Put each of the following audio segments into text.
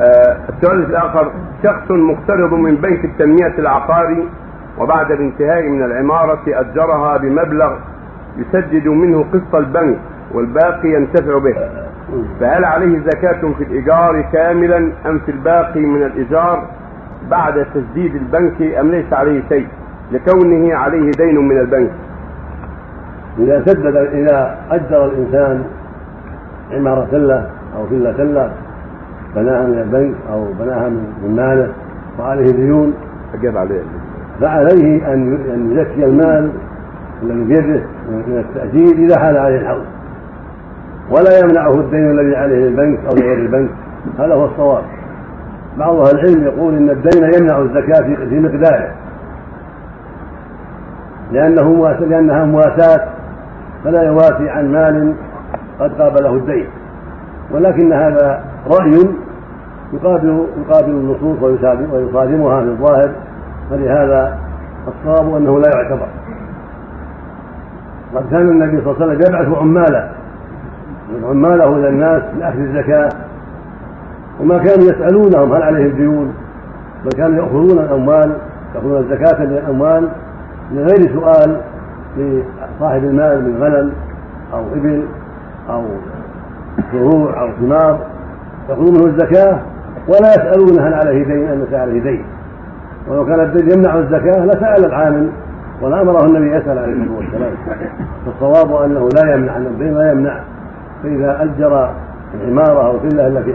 آه، السؤال الآخر شخص مقترض من بنك التنمية العقاري وبعد الانتهاء من العمارة أجرها بمبلغ يسدد منه قسط البنك والباقي ينتفع به. فهل عليه زكاة في الإيجار كاملا أم في الباقي من الإيجار بعد تسديد البنك أم ليس عليه شيء؟ لكونه عليه دين من البنك. إذا سدد إذا أجر الإنسان عمارة له أو فيلا له بناها من البنك أو بناها من ماله وعليه ديون أجاب عليه. فعليه أن أن يزكي المال الذي بيده من التأجير إذا حال عليه الحول. ولا يمنعه الدين الذي عليه البنك أو لغير البنك. هذا هو الصواب. بعض أهل العلم يقول إن الدين يمنع الزكاة في مقداره. لأنه لأنها مواساة فلا يوافي عن مال قد قابله الدين. ولكن هذا رأي يقابل يقابل النصوص ويصادمها في الظاهر فلهذا الصواب أنه لا يعتبر. قد كان النبي صلى الله عليه وسلم يبعث عماله عماله إلى الناس لأخذ الزكاة. وما كانوا يسألونهم هل عليهم ديون بل كانوا يأخذون الأموال يأخذون الزكاة من الأموال من غير سؤال لصاحب المال من غنم أو إبل أو زروع أو ثمار. ياخذون منه الزكاة ولا يسالون هل عليه دين ام ليس عليه دين. ولو كان الدين يمنع الزكاة لسأل العامل ولا أمره النبي يسال عليه الصلاة والسلام. فالصواب أنه لا يمنع أن الدين لا يمنع. فإذا أجر العمارة أو الفيلا التي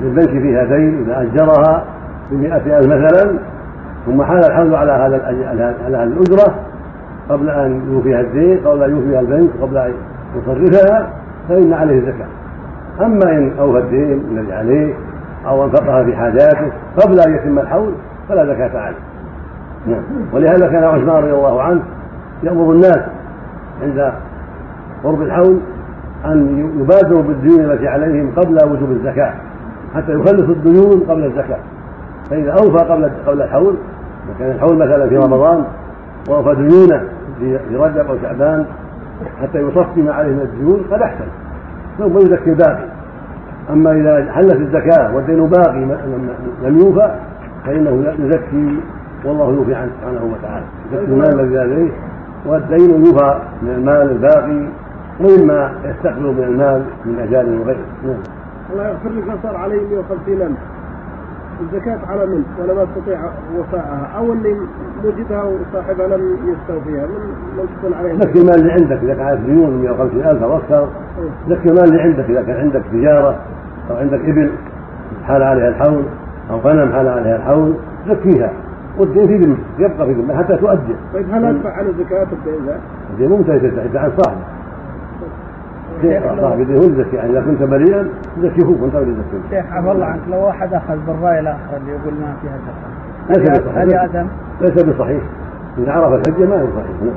للبنك فيها دين إذا أجرها بمئة ألف مثلا ثم حال الحمل على هذا على هذه الأجرة قبل أن يوفيها الدين قبل أن يوفيها البنك قبل أن يصرفها فإن عليه زكاة أما إن أوفى الدين الذي عليه أو أنفقها في حاجاته قبل أن يتم الحول فلا زكاة عليه. نعم. ولهذا كان عثمان رضي الله عنه يأمر الناس عند قرب الحول أن يبادروا بالديون التي عليهم قبل وجوب الزكاة حتى يخلصوا الديون قبل الزكاة. فإذا أوفى قبل قبل الحول كان الحول مثلا في رمضان وأوفى ديونه في رجب أو شعبان حتى يصفي ما عليه من الديون قد أحسن ثم يزكي الباقي. أما إذا حلت الزكاة والدين باقي لم يوفى فإنه يزكي والله يوفي عنه سبحانه وتعالى. يزكي المال الذي عليه والدين يوفى من المال الباقي ومما يستقبل من المال من أجال وغيره. نعم. الله يغفر لك صار عليه 150 ألف. الزكاة على من؟ ولا ما استطيع وفاءها. أو اللي وجدها وصاحبها لم يستوفيها. من من تكون عليه زكي المال اللي عندك إذا كان عليك ديون 150 ألف أو أكثر. زكي المال اللي عندك إذا كان عندك تجارة. أو عندك إبل حال عليها الحول أو غنم حال عليها الحول زكيها. والدين في ذمتك يبقى في ذمتك حتى تؤدي. طيب هل أدفع عن الزكاة الدين؟ الدين مو ممتاز عن صاحبه. صاحب الدين هو يزكي يعني إذا كنت بريئا زكيه وانت غير يزكي شيخ عفى الله عنك لو واحد أخذ بالرأي الآخر اللي يقول ما فيها زكاة ليس بصحيح. هل يأثم؟ ليس بصحيح. إذا عرف الحجة ما هو صحيح.